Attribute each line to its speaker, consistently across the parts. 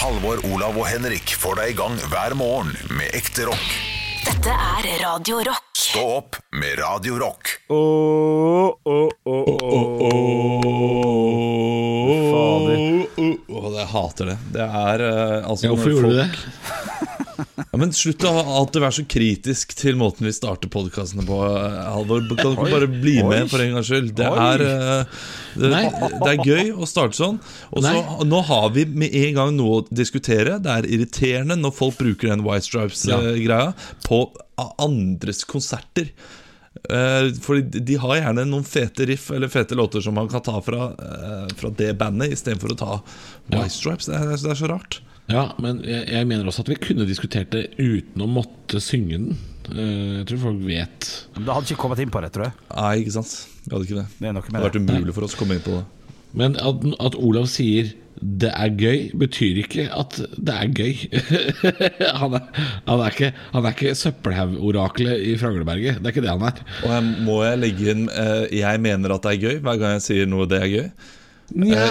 Speaker 1: Halvor, Olav og Henrik får deg i gang hver morgen med ekte rock.
Speaker 2: Dette er Radio Rock.
Speaker 1: Stå opp med Radio Rock.
Speaker 3: Åh, åh, åh, åh. Fader.
Speaker 4: Åh, jeg hater det. Det er eh, altså
Speaker 5: Ja, hvorfor
Speaker 4: når
Speaker 5: gjorde du
Speaker 4: folk-
Speaker 5: det?
Speaker 4: Ja, men Slutt å alltid være så kritisk til måten vi starter podkastene på, eh, Halvor. Kan du ikke bare bli med for en gangs skyld? Det er, eh, det, det er gøy å starte sånn. Og så Nå har vi med en gang noe å diskutere. Det er irriterende når folk bruker den White Stripes-greia på andres konserter. Fordi de har gjerne noen fete riff eller fete låter som man kan ta fra, eh, fra det bandet, istedenfor å ta White Stripes. Det er, det er så rart.
Speaker 5: Ja, men jeg, jeg mener også at vi kunne diskutert det uten å måtte synge den. Eh, jeg tror folk vet
Speaker 3: Men Da hadde ikke kommet inn på det, tror jeg.
Speaker 4: Nei, ikke sant? Vi hadde ikke det.
Speaker 3: Det er noe
Speaker 4: Det hadde vært
Speaker 3: det.
Speaker 4: umulig for oss å komme inn på det.
Speaker 5: Men at, at Olav sier 'det er gøy', betyr ikke at det er gøy. han, er, han er ikke, han er ikke søppelhaugoraklet i Fragleberget. Det er ikke det han er.
Speaker 4: Og jeg, må jeg legge inn eh, 'jeg mener at det er gøy' hver gang jeg sier noe det er gøy?
Speaker 5: Nja,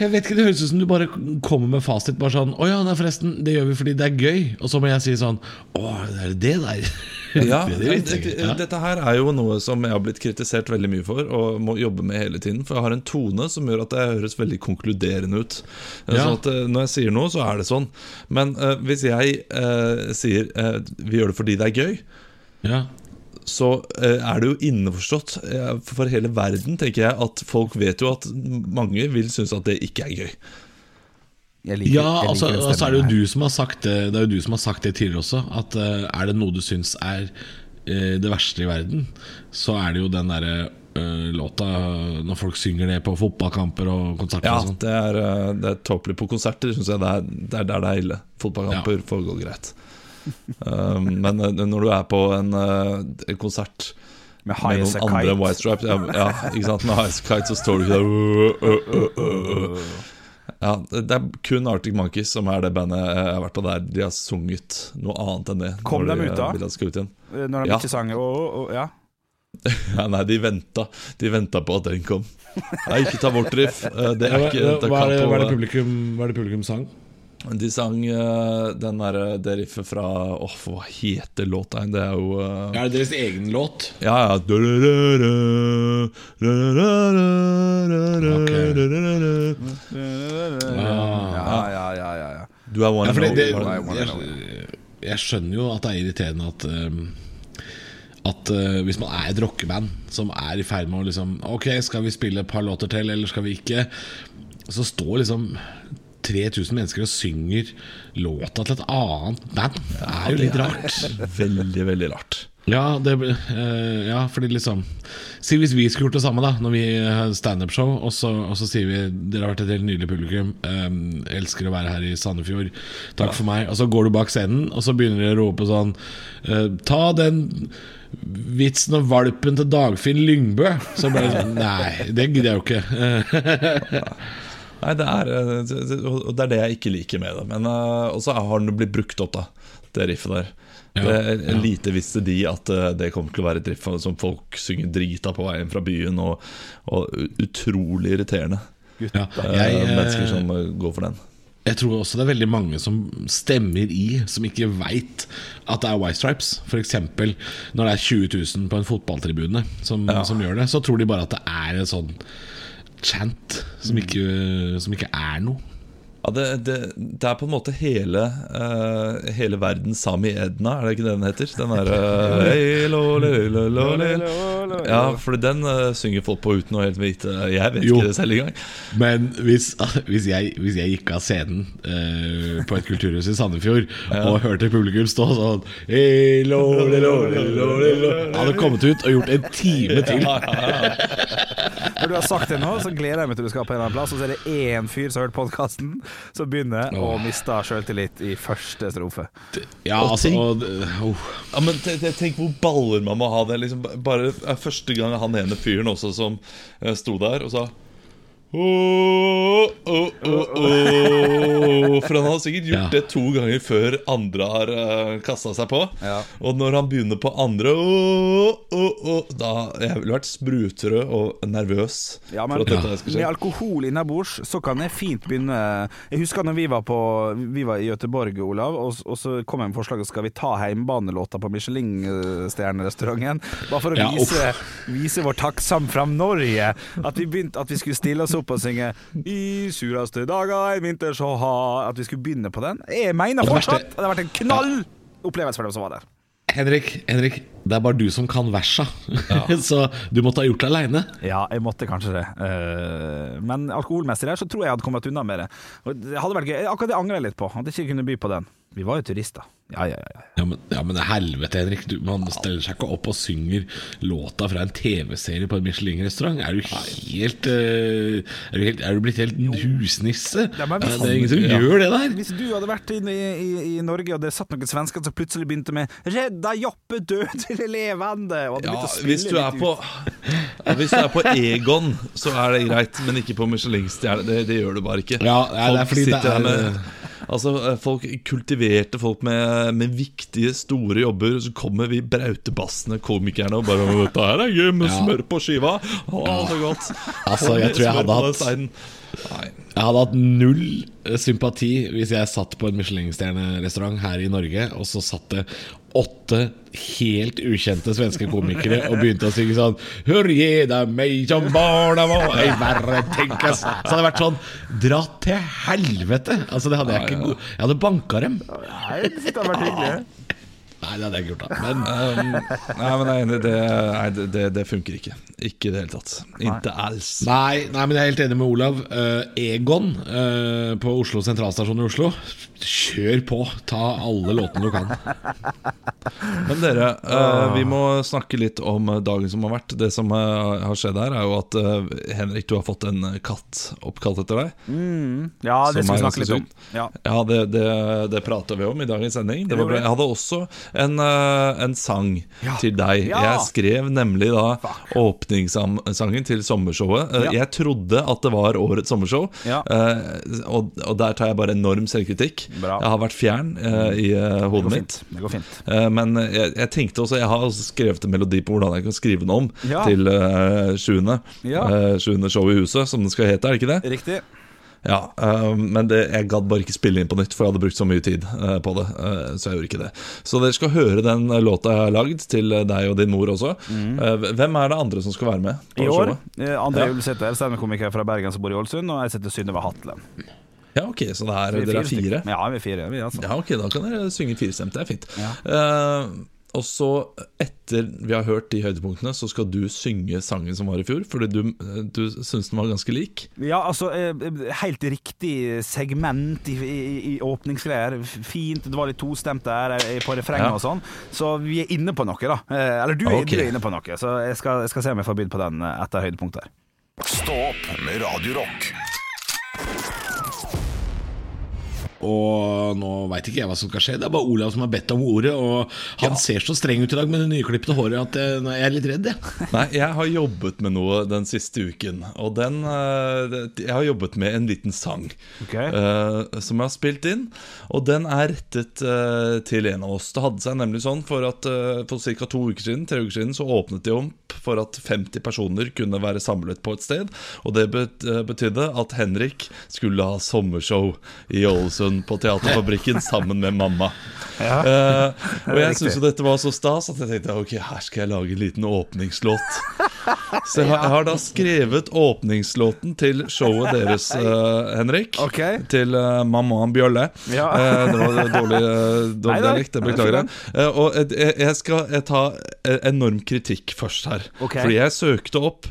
Speaker 5: jeg vet ikke, Det høres ut som du bare kommer med fasit. Bare sånn 'Å ja, nei, forresten, det gjør vi fordi det er gøy'. Og så må jeg si sånn 'Å, det er det der'.
Speaker 4: Ja,
Speaker 5: det
Speaker 4: det,
Speaker 5: visste jeg ikke. Ja.
Speaker 4: Dette her er jo noe som jeg har blitt kritisert veldig mye for og må jobbe med hele tiden. For jeg har en tone som gjør at det høres veldig konkluderende ut. Eh,
Speaker 5: Ja.
Speaker 4: Sånn at eh, Når jeg sier noe, så er det sånn. Men uh, hvis jeg uh, sier uh, 'vi gjør det fordi det er gøy',
Speaker 5: Ja.
Speaker 4: Så eh, er det jo innforstått eh, for hele verden, tenker jeg, at folk vet jo at mange vil synes at det ikke er gøy.
Speaker 3: Jeg liker,
Speaker 5: Ja,
Speaker 3: jeg liker
Speaker 5: altså, altså er det jo du som har sagt det Det er jo du som har sagt det tidligere også At uh, er det noe du synes er uh, det verste i verden Så er det jo den der uh, låta Når folk synger det på fotballkamper og konserter
Speaker 4: Ja,
Speaker 5: og sånn
Speaker 4: det er, uh, det er tåpelig på konserter, syns jeg. Det er, det er der det er ille. Fotballkamper får gå greit. Um, men eh, når du er på en, eh, konsert
Speaker 3: Med
Speaker 4: med noen andre. White Stripes ja, ja, ikke sant? Med High as Kite så står du ikke der øh, øh, øh. Ja, Det er kun Arctic Monkeys som er det bandet jeg har vært på der de har sunget noe annet enn det.
Speaker 3: Kom dem
Speaker 4: de,
Speaker 3: ut da?
Speaker 4: eh, ut.
Speaker 3: Eh, Når de
Speaker 4: Ja.
Speaker 3: ikke sang åh, åh, ja.
Speaker 4: Ja, nei, de venta. De venta på at den kom. Nei, ikke ta vårt riff. Det er ikke det
Speaker 5: hva, er det,
Speaker 4: kan
Speaker 5: hva, er det publikum, hva er det publikum sang?
Speaker 4: De sang eh, den derre det riffet fra Åh, hva heter låta igjen? Det er jo eh,
Speaker 5: Er det deres egen låt?
Speaker 4: Ja, ja
Speaker 3: Ja, ja, ja, ja, ja.
Speaker 4: Du er one and only.
Speaker 5: jeg skjønner jo at det er irriterende at um, At uh, hvis man er et rockeband som er i ferd med å liksom Ok, skal vi spille et par låter til, eller skal vi ikke? Så står liksom 3000 mennesker og synger låta til et annet band. Det er jo litt rart.
Speaker 4: Veldig, veldig rart.
Speaker 5: Ja, det, eh, ja, fordi liksom Si hvis vi skulle gjort det samme da Når vi har standup-show og, så- og så sier vi Dere har vært et helt nydelig publikum eh, Elsker å være her i Sandefjord Takk for meg Og så går du bak scenen Og så begynner dere å rope sånn eh, Ta den vitsen om valpen til Dagfinn Lyngbø Så bare sånn Nei, det gidder jeg jo ikke
Speaker 4: Nei, det er, eh, det- er det jeg ikke liker med det. Men uh, også har den blitt brukt opp, da. Det riffet der.
Speaker 5: Ja,
Speaker 4: det,
Speaker 5: ja.
Speaker 4: Lite visste de at eh, det kommer til å være et riff som folk synger drita på veien fra byen, og, og utrolig irriterende.
Speaker 5: ja, jeg, uh,
Speaker 4: mennesker som går for den.
Speaker 5: Jeg tror også det er veldig mange som stemmer i, som ikke veit at det er White Stripes. F.eks. når det er 20 000 på en fotballtribune som, som gjør det, så tror de bare at det er en sånn chant som ikke, som ikke er noe.
Speaker 4: Ja, det, det, det er på en måte hele uh, Hele verden Sami Edna, er det ikke det den heter? Den derre uh. Ja, for den uh, synger folk på uten å helt vite Jeg vet
Speaker 5: Jo.
Speaker 4: ikke det selv engang.
Speaker 5: Men hvis, hvis, jeg, hvis jeg gikk av scenen eh, på et kulturhus i Sandefjord og hørte publikum stå sånn. Jeg hadde kommet ut og gjort en time til.
Speaker 3: Når du har sagt det nå, så gleder jeg meg til du skal på en eller annen plass, og så er det én fyr som har hørt podkasten, som begynner å miste sjøltillit i første strofe.
Speaker 5: Ja, altså og, oh.
Speaker 4: Ja, men te- te- Tenk hvor baller man må ha det. Liksom, bare Første gang han ene fyren også som eh, sto der og sa Oh, oh, åh. For han har sikkert gjort
Speaker 5: Ja.
Speaker 4: det to ganger før andre har uh, kasta seg på.
Speaker 3: Ja.
Speaker 4: Og når han begynner på andre Da Jeg ville vært sprutrød og nervøs
Speaker 3: Ja, men
Speaker 4: skal
Speaker 3: med alkohol innabords så kan jeg fint begynne Jeg husker når vi var, på, vi var i Göteborg, Olav, og, og så kom jeg med forslaget skal vi ta heimbanelåta på Michelin-stjernerestauranten. Bare for å
Speaker 5: Ja,
Speaker 3: vise, vise vår takksam fram Norge. At vi begynte At vi skulle stille oss opp og synge 'I sureste dager, i vinter så ha At vi skulle begynne på den. Jeg mener fortsatt at det hadde vært en knall opplevelse for dem som var der.
Speaker 5: Henrik, Henrik, det er bare du som kan versa. så du måtte ha gjort det aleine.
Speaker 3: Ja, jeg måtte kanskje det. Eh, men alkoholmessig der så tror jeg jeg hadde kommet unna med det. Det hadde vært gøy. Akkurat det angrer jeg litt på. At jeg ikke kunne by på den. Vi var jo turister. Ja, ja, ja.
Speaker 5: Ja, men, ja, men helvete, Henrik. Du, man steller seg ikke opp og synger låta fra en TV-serie på en Michelin-restaurant. Er du helt eh, er, du helt, er du blitt helt husnisse?
Speaker 3: Ja, men hvis-
Speaker 5: det er ingen som
Speaker 3: Ja.
Speaker 5: gjør det der.
Speaker 3: Hvis du hadde vært inne i, i, i Norge, og det satt noen svensker som plutselig begynte med 'Redda Joppe død til levende', og hadde
Speaker 4: Ja,
Speaker 3: å
Speaker 4: hvis du er på ja, Hvis du er på Egon, så er det greit, men ikke på Michelin-stjerne. Det, det gjør du bare ikke.
Speaker 5: Ja, det er
Speaker 4: Folk
Speaker 5: fordi det
Speaker 4: er, her
Speaker 5: er-
Speaker 4: med Altså, eh, folk Kultiverte folk med, med viktige, store jobber. Så kommer vi brautebassende komikerne og bare «Å, 'Dette her er gøy med
Speaker 5: Ja.
Speaker 4: smør på skiva'. Å, så godt.
Speaker 5: Altså, jeg tror jeg hadde hatt- Jeg hadde hatt null sympati hvis jeg satt på en Michelin-stjernerestaurant her i Norge, og så satt det åtte helt ukjente svenske komikere og begynte å synge sånn Hurje, er meg som barna må ei verre tenkes Så hadde det vært sånn Dra til helvete! Altså, det hadde jeg ikke Jeg hadde banka dem.
Speaker 3: Nei, det hadde vært hyggelig.
Speaker 5: Nei, det hadde jeg ikke gjort, da. Men
Speaker 4: Nei, men jeg er enig, det, nei, det, det, det funker ikke. Ikke i det hele tatt. Ikke als.
Speaker 5: Nei, nei, men jeg er helt enig med Olav. Uh, Egon uh, på Oslo sentralstasjon i Oslo. Kjør på! Ta alle låtene du kan.
Speaker 4: Men dere, uh, vi må snakke litt om dagen som har vært. Det som har skjedd her, er jo at Henrik, du har fått en katt oppkalt etter deg.
Speaker 3: Ja, det skal vi snakke litt om. Ja.
Speaker 4: Ja, det, det, det prater vi om i dagens sending. Det var bra. Jeg hadde også en, eh, en sang
Speaker 3: Ja.
Speaker 4: til deg.
Speaker 3: Ja.
Speaker 4: Jeg skrev nemlig da åpningssangen til sommershowet. Eh,
Speaker 3: Ja.
Speaker 4: Jeg trodde at det var årets sommershow, eh, og, og der tar jeg bare enorm selvkritikk.
Speaker 3: Bra.
Speaker 4: Jeg har vært fjern i hodet mitt.
Speaker 3: Det går fint.
Speaker 4: Men jeg, jeg tenkte også Jeg har også skrevet en melodi på hvordan jeg kan skrive den om til sjuende. Sjuende show i huset, som det skal hete, er det ikke det?
Speaker 3: Riktig.
Speaker 4: Ja, eh, Men det, jeg gadd bare ikke spille inn på nytt, for jeg hadde brukt så mye tid eh, på det. eh, så jeg gjorde ikke det. Så dere skal høre den låta jeg har lagd, til deg og din mor også. Eh, hvem er det andre som skal være med? på
Speaker 3: Mm. I år
Speaker 4: showet?
Speaker 3: André
Speaker 4: Ja.
Speaker 3: Ulsæter, standup-komiker fra Bergen som bor i Ålesund, og jeg heter Synnøve Hatlen.
Speaker 4: Ja, ok, Så det er,
Speaker 3: Vi
Speaker 4: dere er fire?
Speaker 3: Ja, vi er fire. Vi, altså.
Speaker 4: Ja, ok, da kan dere synge firestemt. Det er fint.
Speaker 3: Ja.
Speaker 4: Eh, og så, etter vi har hørt de høydepunktene, så skal du synge sangen som var i fjor. Fordi du, du syns den var ganske lik.
Speaker 3: Ja, altså eh, Helt riktig segment i, i, i åpningsgreier. Fint. Det var litt tostemt der eh, på refrenget
Speaker 4: Ja.
Speaker 3: og sånn. Så vi er inne på noe, da. Eh, Eller du, er- du er inne på noe. Så jeg skal, jeg skal se om jeg får bydd på den etter høydepunktet. her.
Speaker 1: Stå opp med Radio
Speaker 5: Og nå veit ikke jeg hva som skal skje. Det er bare Olav som har bedt om ordet. Og han ser så streng ut i dag med det nyklippede håret at jeg, jeg er litt redd, jeg.
Speaker 4: Nei, jeg har jobbet med noe den siste uken. Og den eh, Jeg har jobbet med en liten sang
Speaker 3: okay.
Speaker 4: eh, som jeg har spilt inn. Og den er rettet eh, til en av oss. Det hadde seg nemlig sånn for at uh, for ca. to uker siden tre uker siden, så åpnet de opp for at 50 personer kunne være samlet på et sted. Og det eh, betydde at Henrik skulle ha sommershow i Ålesund på Teaterfabrikken sammen med mamma. Eh, og jeg syntes jo dette var så stas at jeg tenkte ok, her skal jeg lage en liten åpningslåt. Så jeg har, jeg har da skrevet åpningslåten til showet deres, uh, Henrik.
Speaker 3: Okay.
Speaker 4: Til uh, Mammaen Bjølle.
Speaker 3: Ja.
Speaker 4: Det var dårlig, uh, dårlig dialekt,
Speaker 3: det er
Speaker 4: beklager jeg. og jeg, jeg skal jeg ta enorm kritikk først her.
Speaker 3: Okay.
Speaker 4: Fordi jeg søkte opp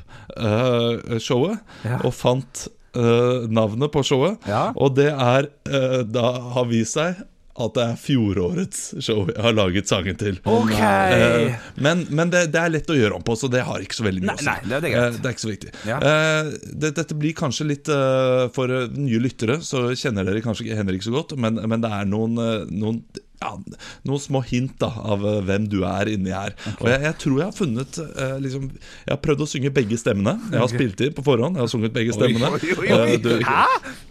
Speaker 4: showet
Speaker 3: Ja.
Speaker 4: og fant eh, navnet på showet.
Speaker 3: Ja.
Speaker 4: Og det er uh, da har vist seg at det er fjorårets show jeg har laget sangen til.
Speaker 3: OK!
Speaker 4: Uh, men men det, det er lett å gjøre om på, så det har ikke så veldig mye å si.
Speaker 3: det er det
Speaker 4: er ikke så viktig.
Speaker 3: Ja.
Speaker 4: Uh, det, dette blir kanskje litt uh, For nye lyttere så kjenner dere kanskje Henrik så godt, men, men det er noen, noen ja, noen små hint da av eh, hvem du er inni her. Og jeg, jeg tror jeg har funnet eh, liksom, Jeg har prøvd å synge begge stemmene. Jeg har spilt i på forhånd. Jeg har sunget begge stemmene.
Speaker 3: Oi, oi, oi.
Speaker 4: Eh, du-
Speaker 3: Hæ?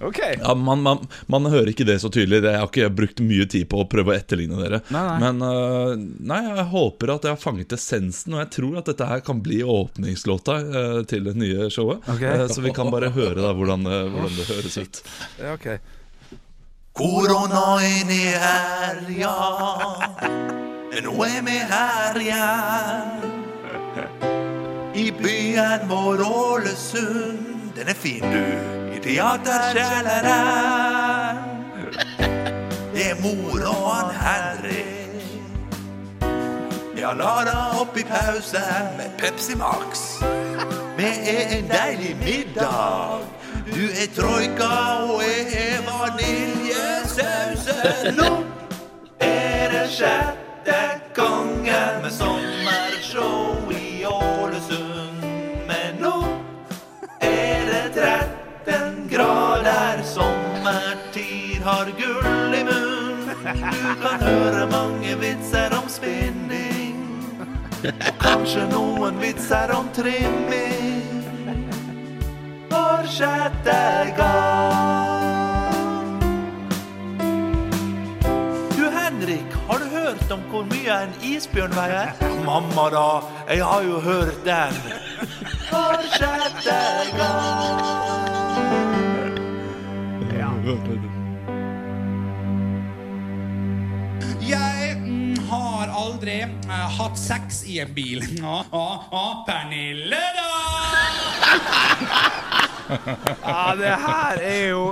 Speaker 3: Ok.
Speaker 4: ja, man, man, man hører ikke det så tydelig. Jeg har ikke brukt mye tid på å prøve å etterligne dere.
Speaker 3: Nei, nei.
Speaker 4: Men uh, nei, jeg håper at jeg har fanget essensen, og jeg tror at dette her kan bli åpningslåta uh, til det nye showet.
Speaker 3: Ok.
Speaker 4: Uh, så vi kan bare høre da hvordan, hvordan det høres ut.
Speaker 3: Ja, ok.
Speaker 1: Koronaen er her, ja. Nå er vi her igjen. I byen vår Ålesund. Den er fin, du. I teaterkjelleren. Det er mor og han Henrik. Ja, la deg opp i pausen med Pepsi Max. Vi er en deilig middag. Du er troika, og jeg er Nå er det sjette gangen med sommershow i Ålesund. Men nå er det 13 grader, sommertid har gull i munn. Du kan høre mange vitser om spinning, og kanskje noen vitser om trimming for sjette gang. Hørt om hvor mye en isbjørn veier? Mamma da, jeg har jo hørt den. For sjette gang.
Speaker 6: Jeg mm, har aldri uh, hatt sex i en bil. Å, ja, ja, Pernille, da!
Speaker 3: Ja, det her er jo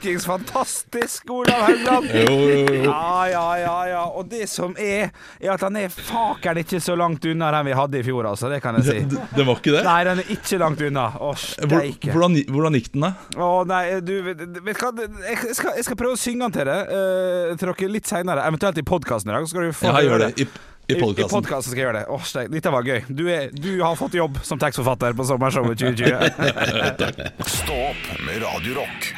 Speaker 3: fuckings fantastisk, Olav Haugland.
Speaker 4: Jo, jo, jo.
Speaker 3: Ja, ja, ja, ja. Og det som er, er at han er fakeren ikke så langt unna den vi hadde i fjor, altså. Det kan jeg si.
Speaker 4: Den, det var ikke det?
Speaker 3: Nei, den er ikke langt unna. Å, steike.
Speaker 4: hvordan, hvordan gikk den, da?
Speaker 3: Å nei, du vet du hva, jeg skal, jeg skal prøve å synge den til deg uh, til dere litt seinere, eventuelt i podkasten i dag. Så skal du få
Speaker 4: Ja, gjør det. I, i
Speaker 3: I,
Speaker 4: podkasten.
Speaker 3: podcasten skal jeg gjøre det. Åh, steik, dette var gøy. Du, er, du har fått jobb som tekstforfatter på Sommershowet 2020.
Speaker 1: Stå opp med Radio Rock.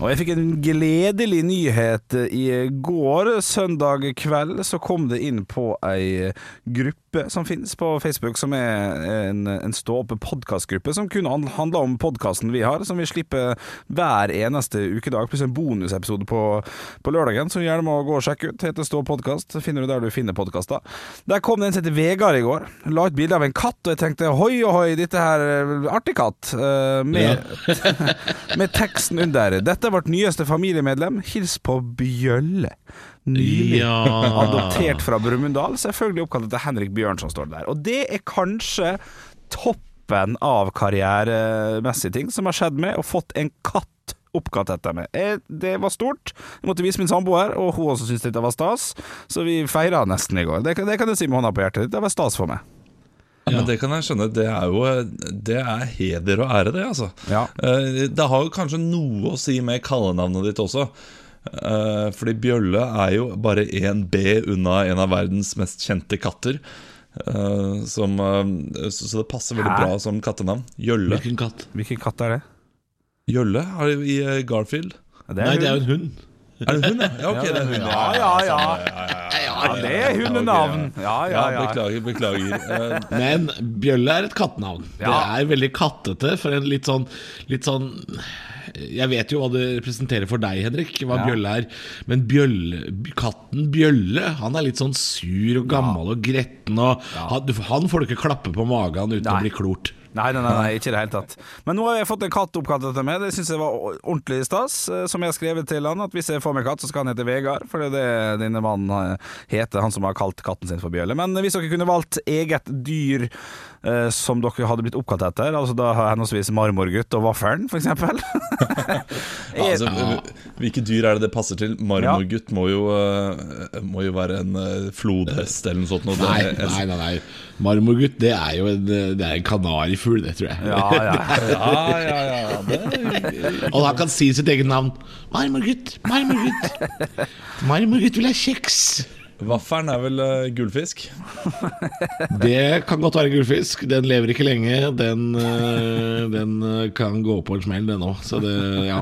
Speaker 3: Og jeg fikk en gledelig nyhet i går. Søndag kveld så kom det inn på ei gruppe som finnes på Facebook, som er en, en stå-opp-podkastgruppe som kun han- handler om podkasten vi har, som vi slipper hver eneste ukedag, pluss en bonusepisode på, på lørdagen, så gjerne må gå og sjekke ut. Heter Stå podkast. Finner du der du finner podkaster. Der kom det en som heter Vegard i går. La ut bilde av en katt, og jeg tenkte hoi ohoi, dette her er artig katt. Med, ja. med teksten under. Dette er vårt nyeste familiemedlem. Hils på Bjølle. Nylig
Speaker 5: Ja.
Speaker 3: adoptert fra Brumunddal. Selvfølgelig oppkalt etter Henrik Bjørnson, står det der. Og det er kanskje toppen av karrieremessige ting som har skjedd med og fått en katt oppkalt etter meg. Eh, Det var stort. Jeg måtte vise min samboer, og hun også syntes dette var stas. Så vi feira nesten i går. Det kan, det kan jeg si med hånda på hjertet. Det var stas for meg.
Speaker 4: Ja, men Det kan jeg skjønne. Det er jo Det er heder og ære, det. altså
Speaker 3: Ja.
Speaker 4: Eh, Det har jo kanskje noe å si med kallenavnet ditt også. Eh, Fordi Bjølle er jo bare én B unna en av verdens mest kjente katter. Uh, Som, uh, så så det passer veldig
Speaker 3: Hæ?
Speaker 4: bra som kattenavn. Jølle.
Speaker 5: Hvilken katt?
Speaker 3: Hvilken katt er det?
Speaker 4: Jølle har jo i Garfield.
Speaker 5: Nei, det er jo en hund.
Speaker 4: Er det en hund, ja? Ja, ok, det er en hund.
Speaker 3: Ja, ja, ja. Ja, det er hundenavn. Ja, ja,
Speaker 4: Ja,
Speaker 3: ja.
Speaker 4: beklager, beklager.
Speaker 5: Men Bjølle er et kattenavn. Det er veldig kattete for en litt sånn, litt sånn Jeg vet jo hva det representerer for deg, Henrik, hva
Speaker 3: Ja.
Speaker 5: Bjølle er. Men Bjølle, katten Bjølle Han er litt sånn sur og gammel og gretten. Og han, han får du ikke klappe på magen uten
Speaker 3: Nei.
Speaker 5: å bli klort.
Speaker 3: Nei, nei, nei, nei, ikke i det hele tatt. Men nå har jeg fått en katt oppkalt etter meg. Det syns jeg var ordentlig stas. Eh, Som jeg har skrevet til han, at hvis jeg får meg katt, så skal han hete Vegard. For det er det denne mannen eh, heter, han som har kalt katten sin for Bjølle. Men hvis dere kunne valgt eget dyr som dere hadde blitt oppkalt etter, altså da henholdsvis Marmorgutt og Vaffelen, for eksempel
Speaker 4: altså, Hvilke dyr er det det passer til? Marmorgutt må, jo, eh, må jo være en eh, flodhest eller noe sånt. noe.
Speaker 5: Nei, nei, nei, nei. Marmorgutt, det er jo en, det er en kanarifugl, det tror jeg.
Speaker 3: Ja, ja.
Speaker 4: Ja, ja, ja. Det,
Speaker 5: Og han kan si sitt eget navn. Marmorgutt, Marmorgutt. Marmorgutt vil ha kjeks.
Speaker 4: Vaffelen er vel uh, gullfisk?
Speaker 5: Det kan godt være gullfisk. Den lever ikke lenge. Den, uh, den øh, kan gå på en smell, den òg. Så det, ja.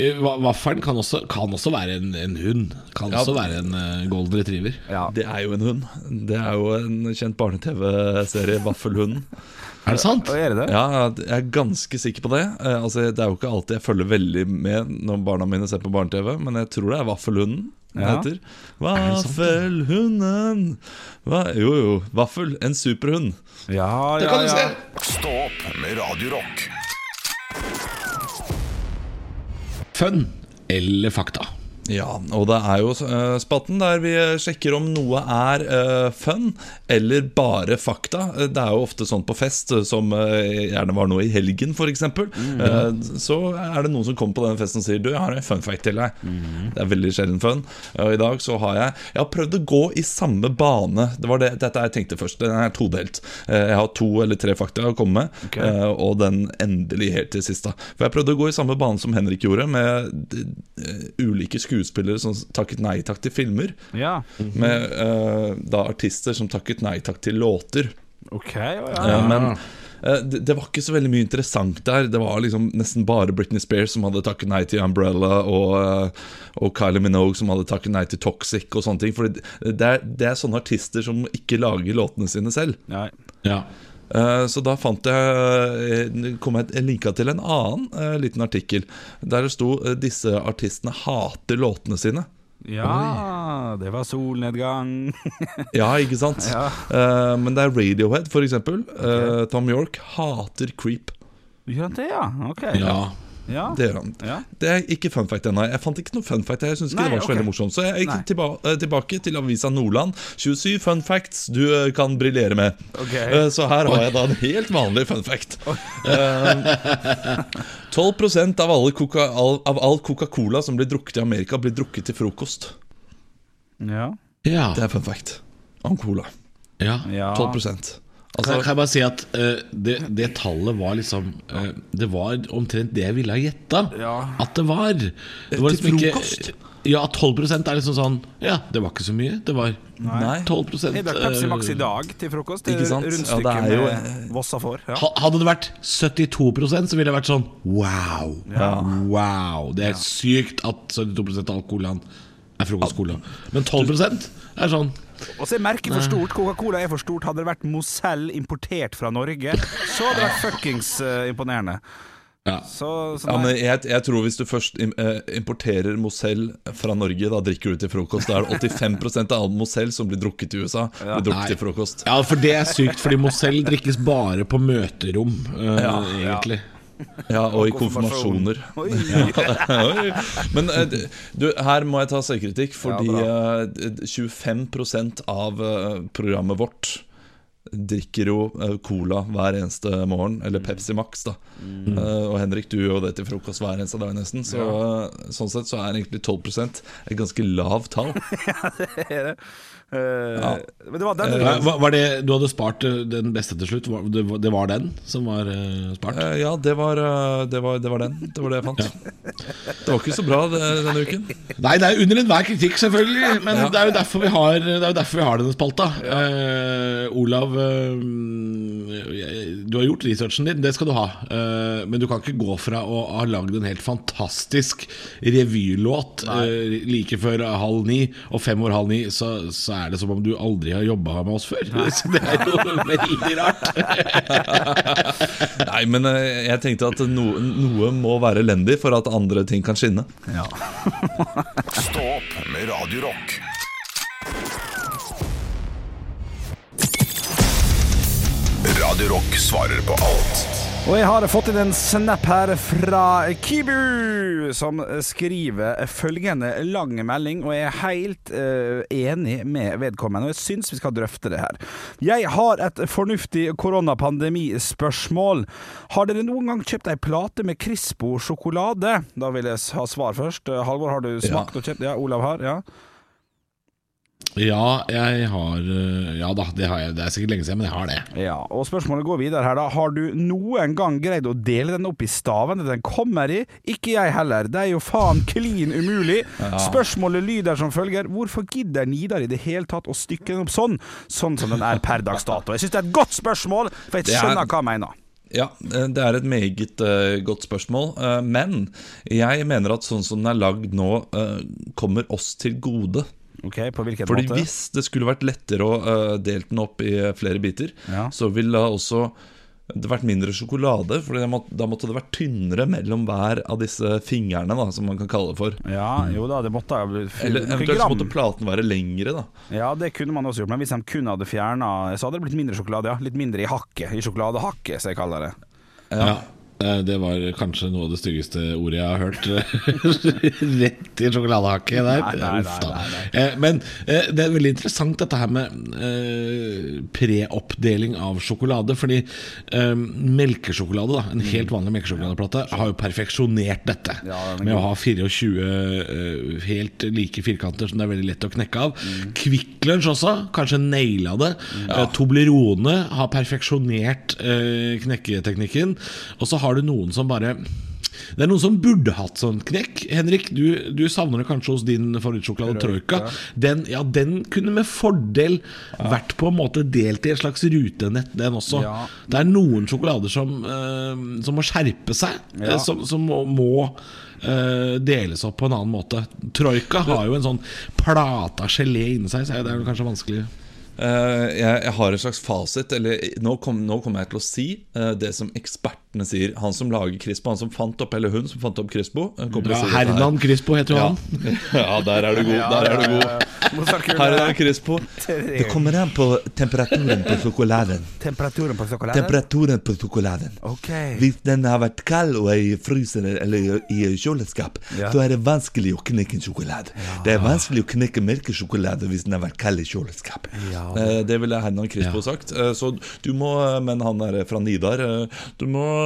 Speaker 5: Eh, Vaffelen kan også, kan også være en, en hund. Kan
Speaker 4: Ja.
Speaker 5: også være en uh, golden retriever.
Speaker 3: Ja.
Speaker 4: Det er jo en hund. Det er jo en kjent barne-TV-serie, Vaffelhunden.
Speaker 5: Er det sant?
Speaker 3: Er det det?
Speaker 4: Ja, jeg er ganske sikker på det. Uh, Altså, det er jo ikke alltid jeg følger veldig med når barna mine ser på barne-TV, men jeg tror det er Vaffelhunden den
Speaker 3: Ja.
Speaker 4: heter. Vaffelhunden Hva? Jo, jo. Vaffel. En superhund.
Speaker 3: Ja,
Speaker 5: Det
Speaker 3: ja,
Speaker 5: kan du
Speaker 3: ja.
Speaker 5: se!
Speaker 1: Stå opp med Radiorock.
Speaker 5: Fun eller fakta?
Speaker 4: Ja, og det er jo uh, spatten der vi sjekker om noe er uh, fun eller bare fakta. Eh, Det er jo ofte sånn på fest, eh, som uh, gjerne var noe i helgen f.eks.
Speaker 3: Mm.
Speaker 4: Eh, så er det noen som kommer på den festen og sier Du, jeg har en fun fact til deg.
Speaker 3: Mm.
Speaker 4: Det er veldig sjelden fun. Og i dag så har jeg Jeg har prøvd å gå i samme bane. Det var det, dette jeg tenkte først. Den er todelt. Eh, Jeg har to eller tre fakta å komme med,
Speaker 3: okay.
Speaker 4: eh, og den endelig helt til sist. da For jeg prøvde å gå i samme bane som Henrik gjorde, med eh, ulike skuespillere som takket nei takk til filmer.
Speaker 3: ja.
Speaker 4: Med uh, da artister som takket nei takk til låter.
Speaker 3: Ok, å, ja.
Speaker 4: Eh, men eh, det, det var ikke så veldig mye interessant der. Det var liksom nesten bare Britney Spears som hadde takket nei til Umbrella, og, og Kylie Minogue som hadde takket nei til Toxic og sånne ting. For det, det, er, det er sånne artister som ikke lager låtene sine selv.
Speaker 3: Nei.
Speaker 5: Ja.
Speaker 4: Eh, Så da fant jeg eh, kom jeg linka til en annen eh, liten artikkel der det sto disse artistene hater låtene sine.
Speaker 3: Ja, det var solnedgang.
Speaker 4: Ja, ikke sant?
Speaker 3: Ja.
Speaker 4: Uh, men det er Radiohead, for eksempel. Eh, Tom York hater Creep.
Speaker 3: Gjør han det, ja? Ok.
Speaker 5: ja.
Speaker 3: Ja.
Speaker 4: Det gjør han.
Speaker 3: Ja.
Speaker 4: Det er ikke fun fact ennå. Jeg fant ikke noe fun fact. Jeg synes ikke
Speaker 3: Nei,
Speaker 4: det var så
Speaker 3: okay.
Speaker 4: veldig morsomt Så jeg gikk tilba eh, tilbake til avisa Nordland. 27 fun facts du eh, kan briljere med.
Speaker 3: Ok.
Speaker 4: Eh, Så her har jeg da en helt vanlig fun fact. Eh, 12 av, alle Coca av all Coca-Cola som blir drukket i Amerika, blir drukket til frokost.
Speaker 3: Ja.
Speaker 5: ja.
Speaker 4: Det er fun fact om cola.
Speaker 5: ja.
Speaker 3: ja.
Speaker 4: 12
Speaker 5: Kan,
Speaker 4: Altså,
Speaker 5: kan jeg bare si at uh, det, det tallet var liksom uh, Det var omtrent det jeg ville ha gjetta
Speaker 3: Ja.
Speaker 5: at det var. Det var
Speaker 4: Til
Speaker 5: frokost?
Speaker 4: frokost?
Speaker 5: Ja, 12% er liksom sånn Ja, det var ikke så mye. Det var
Speaker 4: nei.
Speaker 5: 12%
Speaker 3: Jeg drakk Pepsi Max i
Speaker 5: eh,
Speaker 3: dag til frokost.
Speaker 4: Ikke sant? Ja,
Speaker 3: Rundstykket
Speaker 4: det er jo-
Speaker 3: med Vossa får. Ja.
Speaker 5: Hadde det vært 72% så ville det vært sånn Wow. Wow. Det er sykt at 72 av alkoholen er frokostcola. Men 12% er sånn
Speaker 3: Og så er merket for stort. Coca-Cola er for stort. Hadde det vært Mozell importert fra Norge, så hadde det vært fuckings uh, imponerende.
Speaker 5: Ja.
Speaker 3: Så, så
Speaker 4: Ja, men jeg, jeg tror hvis du først im- eh, importerer Mozell fra Norge, da drikker du til frokost. Da er det 85% av all Mozell som blir drukket i USA, blir drukket
Speaker 5: Nei.
Speaker 4: til frokost.
Speaker 5: Ja, for det er sykt, fordi Mozell drikkes bare på møterom, eh,
Speaker 4: Ja,
Speaker 5: egentlig.
Speaker 4: Ja, og i konfirmasjoner.
Speaker 3: Oi.
Speaker 4: Men eh, du, her må jeg ta selvkritikk, fordi
Speaker 3: Ja,
Speaker 4: eh, 25% av eh, programmet vårt drikker jo eh, cola hver eneste morgen, eller Pepsi Max, da. Mm. og Henrik, du gjør jo det til frokost hver eneste dag, nesten. Så ja. sånn sett så er egentlig 12% et ganske lavt tall.
Speaker 3: Eh, Men det var den
Speaker 5: Ja, var, var det, du hadde spart eh, den beste til slutt? Var, det, var- det var den som var eh, spart?
Speaker 4: Eh, ja, det var, eh, det, var, det var den. Det var det jeg fant. Det var ikke så bra det, denne uken.
Speaker 5: Nei, det er under enhver kritikk, selvfølgelig. Men det er jo derfor vi har, det er jo derfor vi har denne spalta. Uh, Olav, uh, du har gjort researchen din, det skal du ha. Uh, men du kan ikke gå fra å ha lagd en helt fantastisk revylåt eh, like før halv ni, og fem over halv ni, så, så er det som om du aldri har jobba med oss før. Så det er jo veldig rart.
Speaker 4: Nei, men eh, jeg tenkte at no, noe må være elendig for at andre ting kan skinne.
Speaker 3: Ja.
Speaker 1: Stå opp med Radio Rock. Radio Rock svarer på alt
Speaker 3: Og jeg har fått inn en snap her fra Kibu, som skriver følgende lang melding, og jeg er helt uh, enig med vedkommende, og jeg syns vi skal drøfte det her. Jeg har et fornuftig koronapandemispørsmål. Har dere noen gang kjøpt ei plate med Crispo sjokolade? Da vil jeg ha svar først. Eh, Halvor, har du smakt og kjøpt? Ja, Olav har? Ja.
Speaker 5: Ja, jeg har eh, Ja da, det har jeg. Det er sikkert lenge siden, men jeg har det.
Speaker 3: Ja, og spørsmålet går videre her da Har du noen gang greid å dele den opp i stavene den kommer i? Ikke jeg heller, det er jo faen klin umulig Spørsmålet lyder som følger Hvorfor gidder Nidar i det hele tatt å stykke den opp sånn? Sånn som den er per dags dato Jeg synes det er et godt spørsmål For jeg
Speaker 4: er-
Speaker 3: skjønner hva jeg mener
Speaker 4: Ja, eh, det er et meget uh, godt spørsmål. Uh, men jeg mener at sånn som den er lagd nå, uh, kommer oss til gode.
Speaker 3: Ok, På hvilken
Speaker 4: Fordi
Speaker 3: måte?
Speaker 4: hvis det skulle vært lettere å uh, dele den opp i eh, flere biter,
Speaker 3: Ja.
Speaker 4: så ville det også det vært mindre sjokolade. For da måtte det vært tynnere mellom hver av disse fingrene, da, som man kan kalle det for.
Speaker 3: Ja, jo da, det måtte ha blitt
Speaker 4: Eller eventuelt så måtte platen være lengre, da.
Speaker 3: Ja, det kunne man også gjort, men hvis de kun hadde fjerna Så hadde det blitt mindre sjokolade, ja. Litt mindre i hakket. I sjokoladehakket, som jeg kaller det.
Speaker 5: Ja. eh, Det var kanskje noe av det styggeste ordet jeg har hørt. Rett i sjokoladehakket der.
Speaker 3: Nei, nei, nei,
Speaker 5: Eh, Men eh, det er veldig interessant dette her med eh, preoppdeling av sjokolade. Fordi eh, melkesjokolade, da en helt vanlig melkesjokoladeplate, har jo perfeksjonert dette. Med å ha 24 eh, helt like firkanter som det er veldig lett å knekke av. Kvikk Lunsj også, kanskje naila det. Eh, Toblerone har perfeksjonert eh, knekketeknikken. Og så har du noen som bare det er noen som burde hatt sånn knekk. Henrik, du, du savner det kanskje hos din favorittsjokolade Troika. Den, ja, den kunne med fordel vært på en måte delt i et slags rutenett, den også.
Speaker 3: Ja.
Speaker 5: Det er noen sjokolader som, uh, som må skjerpe seg,
Speaker 3: Ja.
Speaker 5: eh, som, som må, må eh, deles opp på en annen måte. Troika har jo en sånn plata gelé inni seg, så det er kanskje vanskelig.
Speaker 4: Eh, jeg, jeg har en slags fasit. Eller nå, kom, kommer jeg til å si det som ekspertene sier. Han som lager Crispo, han som fant opp Eller hun som fant opp Crispo. eh,
Speaker 5: Ja. Hernan Crispo heter jo
Speaker 4: Ja.
Speaker 5: han.
Speaker 4: ja, der er du god. Der er du god. Hernan Crispo.
Speaker 1: Det kommer an på temperaturen på sjokoladen.
Speaker 3: Temperaturen på sjokoladen?
Speaker 1: Temperaturen på sjokoladen.
Speaker 3: Okay.
Speaker 1: Hvis den har vært kald og er i frysen eller i kjøleskap,
Speaker 3: Ja.
Speaker 1: så er det vanskelig å knekke en sjokolade. Det er vanskelig å knekke melkesjokolade hvis den har vært kald i kjøleskap.
Speaker 4: Eh, Det ville Hernan Crispo
Speaker 5: Ja.
Speaker 4: sagt. Eh, Så du må, men han er fra Nidar Du må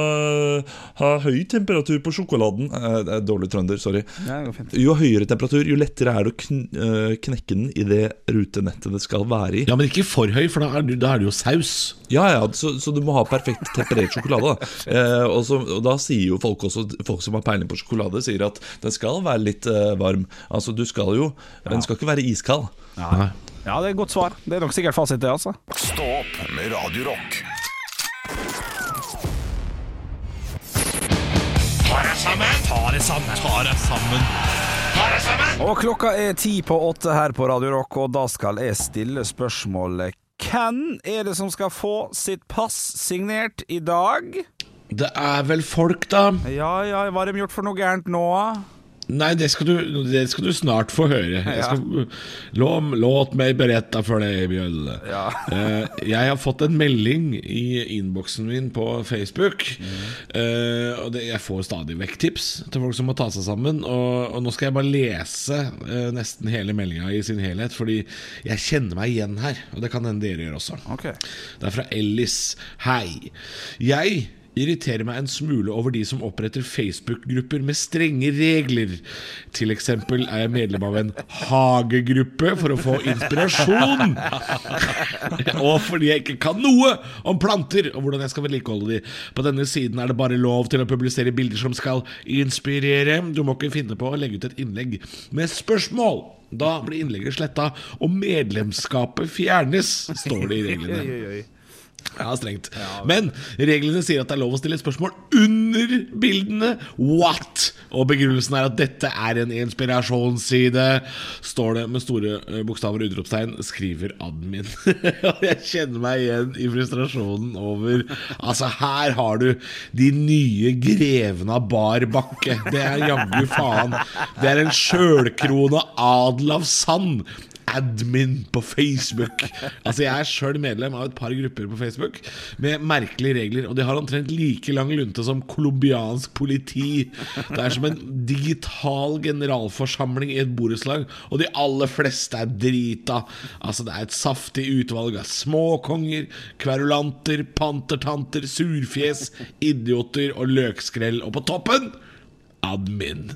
Speaker 4: ha høy temperatur på sjokoladen. Eh, Det er dårlig trønder, sorry.
Speaker 3: Ja, det går fint.
Speaker 4: Jo høyere temperatur, jo lettere er det å kn eh, knekke den i det rutenettet det skal være i.
Speaker 5: Ja, men ikke for høy, for da er, du, da er det jo saus.
Speaker 4: Ja, ja, så, så du må ha perfekt temperert sjokolade. Eh, og, så, og da sier jo folk også Folk som har peiling på sjokolade, sier at den skal være litt eh, varm. Altså, du skal jo Den skal ikke være iskald.
Speaker 3: Ja. ja, det er et godt svar. Det er nok sikkert fasit, det, altså.
Speaker 7: Stå opp med Radio sammen!
Speaker 3: Og klokka er ti på åtte her på Radio Rock, og da skal jeg stille spørsmålet Hvem er det som skal få sitt pass signert i dag?
Speaker 5: Det er vel folk, da.
Speaker 3: Ja ja, hva har de gjort for noe gærent nå?
Speaker 5: Nei, det skal du, det skal du snart få høre. Jeg skal, låt, låt meg berette for deg, Bjølle.
Speaker 3: Ja.
Speaker 5: uh, jeg har fått en melding i innboksen min på Facebook. Eh, og det, jeg får stadig vekk tips til folk som må ta seg sammen. Og, og nå skal jeg bare lese uh, nesten hele meldinga i sin helhet, fordi jeg kjenner meg igjen her. Og det kan hende dere gjør også.
Speaker 3: Okay.
Speaker 5: Det er fra Ellis. Hei. Jeg irriterer meg en smule over de som oppretter Facebook-grupper med strenge regler. Til eksempel er jeg medlem av en hagegruppe for å få inspirasjon. og fordi jeg ikke kan noe om planter og hvordan jeg skal vedlikeholde de. På denne siden er det bare lov til å publisere bilder som skal inspirere. Du må ikke finne på å legge ut et innlegg med spørsmål. Da blir innlegget sletta, og medlemskapet fjernes, står det i reglene. Ja, strengt. Men reglene sier at det er lov å stille et spørsmål under bildene. What? Og begrunnelsen er at dette er en inspirasjonsside. Står det med store eh, bokstaver og utropstegn, skriver admin. Og jeg kjenner meg igjen i frustrasjonen over Altså, her har du de nye grevene av bar bakke. Det er jaggu faen. Det er en sjølkrone adel av sand admin på Facebook. Altså Jeg er sjøl medlem av et par grupper på Facebook med merkelige regler, og de har omtrent like lang lunte som colombiansk politi. Det er som en digital generalforsamling i et borettslag, og de aller fleste er drita. Altså Det er et saftig utvalg av småkonger, kverulanter, pantertanter, surfjes, idioter og løkskrell, og på toppen admin.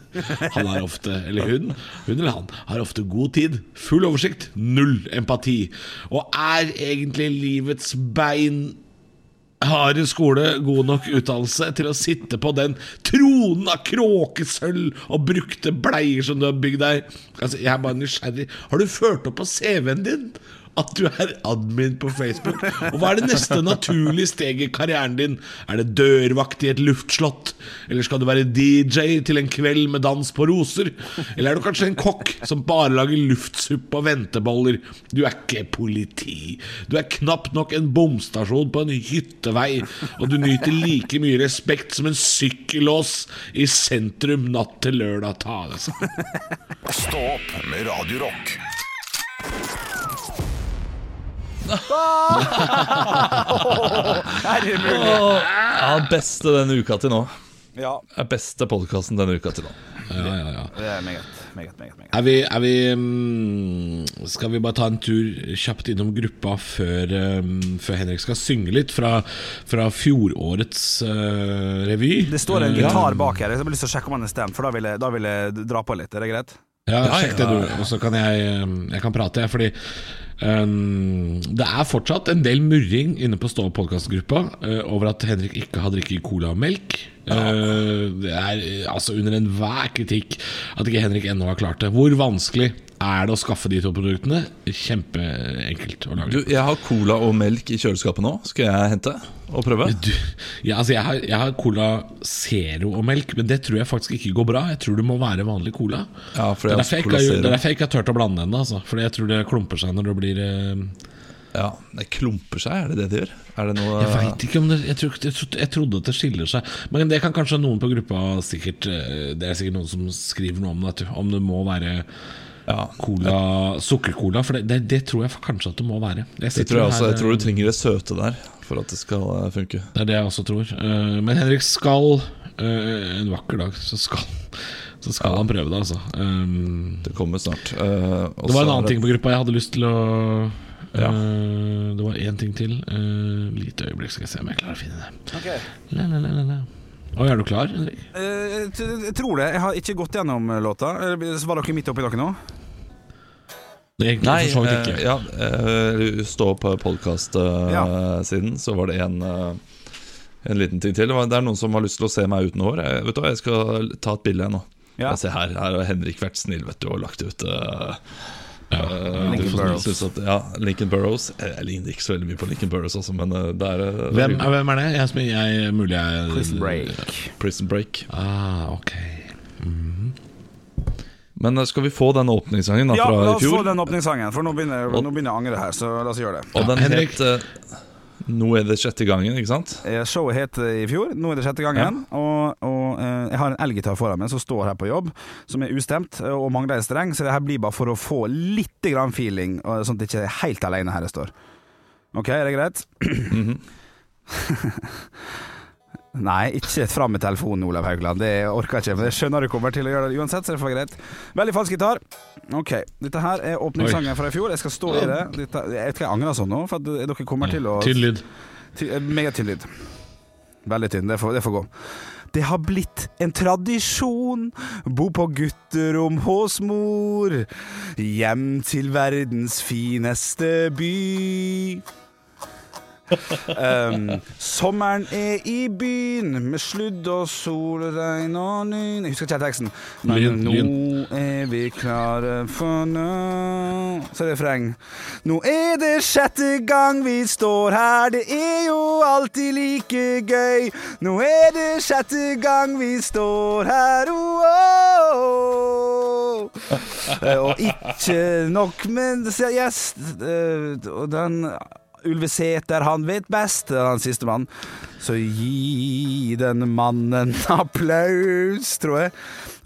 Speaker 5: Han har ofte, eller hun, hun eller han, har ofte god tid, full oversikt, null empati. Og er egentlig livets bein harde skole god nok utdannelse til å sitte på den tronen av kråkesølv og brukte bleier som du har bygd deg? Altså, Jeg er bare nysgjerrig. Har du ført opp på CV-en din at du er admin på Facebook. Og hva er det neste naturlige steget i karrieren din? Er det dørvakt i et luftslott? Eller skal du være DJ til en kveld med dans på roser? Eller er du kanskje en kokk som bare lager luftsuppe og venteboller? Du er ikke politi. Du er knapt nok en bomstasjon på en hyttevei, og du nyter like mye respekt som en sykkellås i sentrum natt til lørdag. Ta deg sammen.
Speaker 7: Stå opp med Radio
Speaker 3: Er det mulig?
Speaker 4: Ja, beste denne uka til nå.
Speaker 3: Ja,
Speaker 4: Er beste podkasten denne uka til nå.
Speaker 5: Ja, ja, ja.
Speaker 3: det er meget, meget, meget. meget.
Speaker 5: Er vi, er vi mm, Skal vi bare ta en tur kjapt innom gruppa før, mm, før Henrik skal synge litt fra, fra fjorårets uh, revy?
Speaker 3: Det står en gitar bak her. Jeg har lyst til å sjekke om han er stemt, for da vil jeg, da vil jeg dra på litt. Er det greit?
Speaker 5: Ja,
Speaker 4: Ja,
Speaker 5: sjekk det du, og så kan jeg, um, jeg kan prate, jeg, fordi um, det er fortsatt en del murring inne på Stå podkastgruppa uh, over at Henrik ikke har drikket cola og melk. Uh, det er uh, altså under enhver kritikk at ikke Henrik ennå har klart det. Hvor vanskelig er det å skaffe de to produktene? Kjempeenkelt å
Speaker 4: Du,
Speaker 5: lage.
Speaker 4: jeg har cola og melk i kjøleskapet nå. Skal jeg hente og prøve?
Speaker 5: Du, ja, altså jeg, har, jeg har Cola Zero og melk, men det tror jeg faktisk ikke går bra. Jeg tror det må være vanlig cola.
Speaker 4: Ja, for
Speaker 5: Det er
Speaker 4: jeg
Speaker 5: derfor jeg ikke har turt å blande ennå. Altså. Fordi jeg tror det klumper seg når det blir eh,
Speaker 4: Ja, Det klumper seg, er det det det gjør? Det noe
Speaker 5: Jeg vet ikke om det jeg, tror, jeg, trodde, jeg trodde at det skiller seg. Men det kan kanskje noen på gruppa sikkert eh, Det er sikkert noen som skriver noe om det. Om det må være
Speaker 4: Ja,
Speaker 5: cola, sukkercola. For det, det, det tror jeg kanskje at det må være. Jeg
Speaker 4: det tror jeg
Speaker 5: her,
Speaker 4: også. Jeg tror
Speaker 5: eh,
Speaker 4: du trenger det søte der for at det skal eh, funke.
Speaker 5: Det er det jeg også tror. Eh, Men Henrik skal eh, en vakker dag så skal, så skal han prøve det, altså. Um,
Speaker 4: Det kommer snart. Uh,
Speaker 5: Det var en annen ting på gruppa jeg hadde lyst til å
Speaker 4: Ja.
Speaker 5: Uh, Det var én ting til. Uh, lite øyeblikk, skal jeg se om jeg klarer å finne det. Okay. la, la, la, la. Oi, er du klar, Henrik?
Speaker 3: Eh, Jeg tror det. Jeg har ikke gått gjennom låta. Så var dere midt oppi dere nå?
Speaker 5: Egentlig
Speaker 4: Nei,
Speaker 5: for så vidt ikke.
Speaker 4: ja, stå på podkast-siden,
Speaker 3: Ja.
Speaker 4: så var det en En liten ting til. Det er noen som har lyst til å se meg uten hår. Jeg, vet du jeg skal ta et bilde nå.
Speaker 3: Ja.
Speaker 4: Se her, her har Henrik vært snill vet du, og lagt ut uh,
Speaker 5: Ja.
Speaker 3: Lincoln Burrows.
Speaker 4: At, ja, Lincoln Burrows. Jeg, ligner ikke så veldig mye på Lincoln Burrows, også, men eh, det er eh,
Speaker 5: Hvem, hvem er det? Jeg, som- jeg, mulig jeg
Speaker 3: Prison Break.
Speaker 4: Prison Break.
Speaker 5: Ah, ok.
Speaker 4: Men eh, skal vi få den åpningssangen da,
Speaker 3: Ja,
Speaker 4: fra
Speaker 3: la oss få den åpningssangen, for nå begynner,
Speaker 4: Og-
Speaker 3: nå begynner jeg å angre her. Så la oss gjøre det.
Speaker 4: Og den
Speaker 5: Henrik.
Speaker 4: het uh, Nå er det sjette gangen, ikke sant?
Speaker 3: Eh, Showet het i fjor, nå er det sjette gangen. Og, og eh, jeg har en elgitar foran meg som står her på jobb, som er ustemt eh, og mangler en streng, så det her blir bare for å få litt grann feeling, sånn at jeg ikke er helt alene her jeg står. OK, er det greit? Nei, ikke fram med telefonen, Olav Haugland. Det orker jeg ikke. Men jeg skjønner du kommer til å gjøre det uansett, så det får greit. Veldig falsk gitar. OK. Dette her er åpningssangen fra i fjor. Jeg skal stå i det. Dette, jeg ikke jeg angrer sånn nå, for at dere kommer til å
Speaker 5: Tynn lyd.
Speaker 3: Eh, Meget tynn lyd. Veldig tynn. Det får, det får gå. Det har blitt en tradisjon, bo på gutterom hos mor. Hjem til verdens fineste by. Um, sommeren er i byen med sludd og sol, regn og nyn Jeg husker ikke teksten. Men
Speaker 5: Lyn,
Speaker 3: nå
Speaker 5: lyn.
Speaker 3: er vi klare for nå Så er det refreng. Nå er det sjette gang vi står her, det er jo alltid like gøy. Nå er det sjette gang vi står her, oh, oh, oh. Eh, Og ikke nok men yes, eh, Og den Ulvesæter, han vet best, er han siste mann. Så gi den mannen applaus, tror jeg.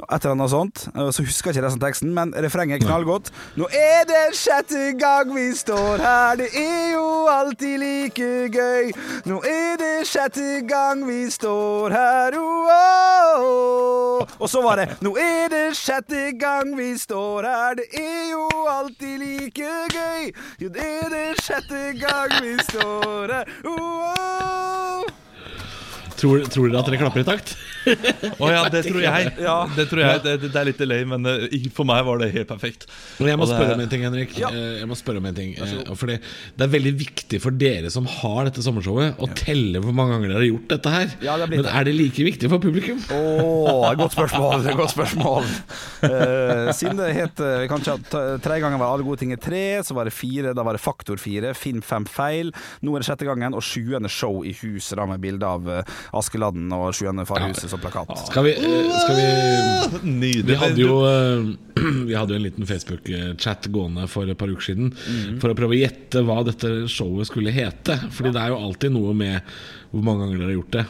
Speaker 3: Et eller annet sånt. Så husker jeg ikke resten av teksten, men refrenget er knallgodt. Nå er det sjette gang vi står her, det er jo alltid like gøy. Nå er det sjette gang vi står her, oh, oh, oh. Og så var det Nå er det sjette gang vi står her, det er jo alltid like gøy. Jo, det er det sjette gang vi står her, oh, oh.
Speaker 5: Tror, tror dere at dere klapper i takt?
Speaker 4: Å ja, det tror jeg.
Speaker 3: Ja.
Speaker 4: Det tror jeg det, det er litt delay, men eh, for meg var det helt perfekt.
Speaker 5: Men jeg må
Speaker 4: det-
Speaker 5: spørre om en ting, Henrik. Eh, Jeg må spørre om en ting Eh, Fordi Det er veldig viktig for dere som har dette sommershowet, å telle hvor mange ganger dere har gjort dette her.
Speaker 3: Ja, det
Speaker 5: Men er det like viktig for publikum?
Speaker 3: Åh, godt spørsmål. Godt spørsmål. Uh, siden det het kanskje Tre ganger var alle gode ting er tre, så var det fire, da var det faktor fire. Finn fem feil. Nå er det sjette gangen, og sjuende show i huset da med bilde av Askeladden og sjuende far i huset som plakat.
Speaker 5: Skal vi, eh, skal vi
Speaker 4: Nydelig.
Speaker 5: Vi hadde jo eh, Vi hadde jo en liten Facebook-chat gående for et par uker siden for å prøve å gjette hva dette showet skulle hete. Fordi det er jo alltid noe med hvor mange ganger dere har gjort det.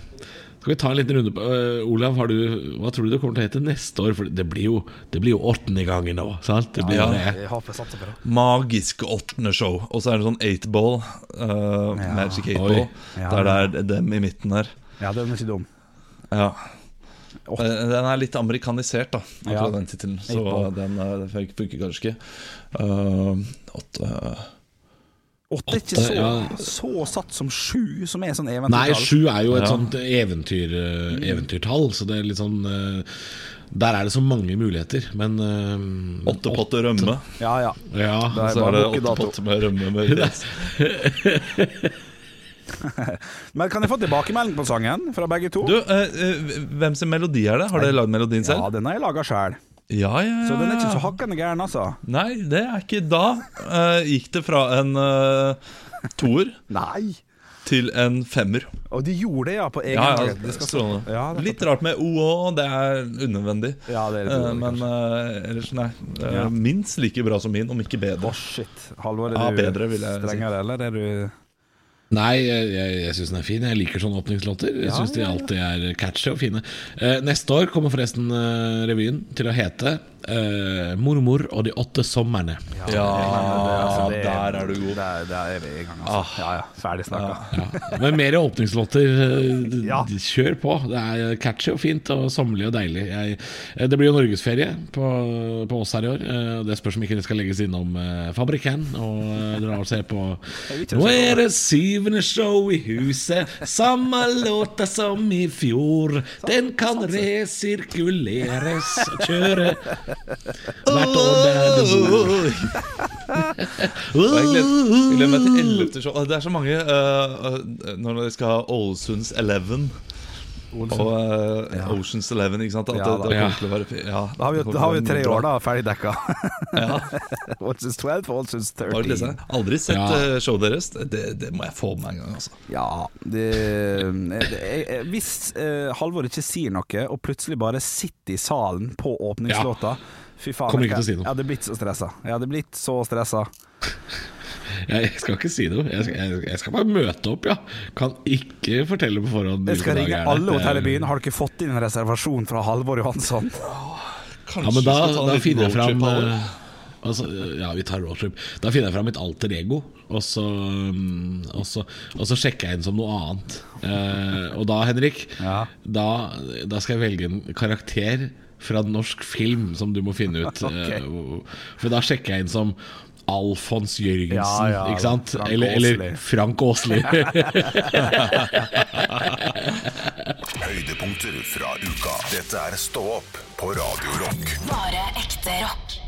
Speaker 5: Skal vi ta en liten runde på uh, Olav, har du, hva tror du det kommer til å hete neste år? For det blir jo, det blir jo åttende gangen nå. Sant? Det blir
Speaker 4: Ja.
Speaker 5: det.
Speaker 3: Jeg håper jeg satser på det.
Speaker 4: Magisk åttende show. Og så er det sånn eight ball. eh,
Speaker 3: Ja.
Speaker 4: Magic eight
Speaker 5: Oi.
Speaker 4: ball.
Speaker 3: Ja.
Speaker 4: Der det er dem i midten her.
Speaker 3: Ja, den er ikke dum.
Speaker 4: Ja. Eh, Den er litt amerikanisert, da, akkurat
Speaker 3: Ja.
Speaker 4: den tittelen. Så den, den funker kanskje ikke. Uh, åtte
Speaker 3: Åtte er ikke så,
Speaker 5: ja.
Speaker 3: så satt som sju, som er sånn eventyrtall.
Speaker 5: Nei, sju er jo et
Speaker 4: Ja.
Speaker 5: sånt eventyr, eh, eventyrtall, så det er litt sånn Der er det så mange muligheter, men
Speaker 4: Åtte potter rømme.
Speaker 3: Ja, ja.
Speaker 5: Ja,
Speaker 3: er
Speaker 4: Så er det åtte potter med rømme med ris.
Speaker 3: Men kan jeg få tilbakemelding på sangen fra begge to?
Speaker 4: Du, eh, eh, hvem sin melodi er det? Har dere lagd melodien selv?
Speaker 3: ja, den har jeg laga sjøl.
Speaker 4: Ja, ja, ja.
Speaker 3: Så den er ikke så hakkende gæren, altså.
Speaker 4: Nei, det er ikke da. eh, gikk det fra en uh, toer
Speaker 3: Nei.
Speaker 4: til en femmer.
Speaker 3: Og de gjorde det, ja, på egen
Speaker 4: Ja, ja,
Speaker 3: Det skal. Ja, det
Speaker 4: Litt rart med OÅ, det er unødvendig.
Speaker 3: Ja, det er litt
Speaker 4: Eh, men
Speaker 3: kanskje.
Speaker 4: eh, ellers, nei.
Speaker 3: Uh.
Speaker 4: Minst like bra som min, om ikke bedre.
Speaker 3: Oh, shit. Halvor, er du
Speaker 4: jeg si.
Speaker 3: eller er du
Speaker 5: Nei, jeg, jeg, jeg syns den er fin. Jeg liker sånne åpningslåter. Jeg
Speaker 3: Ja,
Speaker 5: synes de alltid er catchy og fine. Eh, neste år kommer forresten eh, revyen til å hete eh, 'Mormor og de åtte somrene'.
Speaker 4: Ja,
Speaker 3: altså, det-
Speaker 4: der er du god.
Speaker 3: Der, der er vi i gang, altså. Ja, ja. Ferdig snakka.
Speaker 5: Ja. Men mer åpningslåter. eh,
Speaker 3: Ja.
Speaker 5: Kjør på. Det er catchy og fint og sommerlig og deilig. Jeg, eh, det blir jo norgesferie på, på oss her i år. eh, Det spørs om ikke det skal legges innom uh, Fabrikken og dra og se på Nå er det syvende show i huset, samme låta som i fjor. Den kan resirkuleres og kjøre hvert år det er
Speaker 4: Og jeg gleder, meg til 11. show. Det er så mange eh, når de skal ha Ålesunds Eleven. Og eh, Oceans Eleven, ikke sant? At
Speaker 3: Ja, da.
Speaker 4: det å være ja,
Speaker 3: Da har vi,
Speaker 4: det
Speaker 3: da har vi tre år, da, ferdig dekka.
Speaker 4: Ja,
Speaker 3: Olsens 12 og
Speaker 4: Oceans
Speaker 3: 13.
Speaker 4: Aldri sett
Speaker 5: Ja.
Speaker 4: eh, showet deres. Det, det må jeg få med en gang. Altså.
Speaker 3: Ja, det, det jeg- Hvis uh, Halvor ikke sier noe, og plutselig bare sitter i salen på åpningslåta Fy faen.
Speaker 5: Kommer
Speaker 3: jeg-
Speaker 5: ikke til å si noe.
Speaker 3: Jeg hadde blitt så stressa. Jeg hadde blitt så stressa.
Speaker 5: Jeg skal ikke si noe. Jeg skal, jeg, jeg skal bare møte opp, ja. Kan ikke fortelle på forhånd.
Speaker 3: Jeg skal ringe alle hotell i byen. Har du ikke fått inn en reservasjon fra Halvor Johansson?
Speaker 4: Kanskje
Speaker 5: Ja, men da, da finner jeg fram eh, altså, Ja, vi tar roadtrip. Da finner jeg fram mitt alter ego, og så, mm, og så, og så sjekker jeg inn som noe annet. Eh, og da, Henrik,
Speaker 3: Ja.
Speaker 5: da, da skal jeg velge en karakter fra en norsk film som du må finne ut.
Speaker 3: okay.
Speaker 5: eh, for da sjekker jeg inn som Alfons Jørgensen,
Speaker 3: Ja, ja,
Speaker 5: ikke sant?
Speaker 3: Frank
Speaker 5: eller, eller Frank Åsli.
Speaker 7: Høydepunkter fra uka. Dette er Stå opp på Radio Rock.
Speaker 2: Bare ekte rock.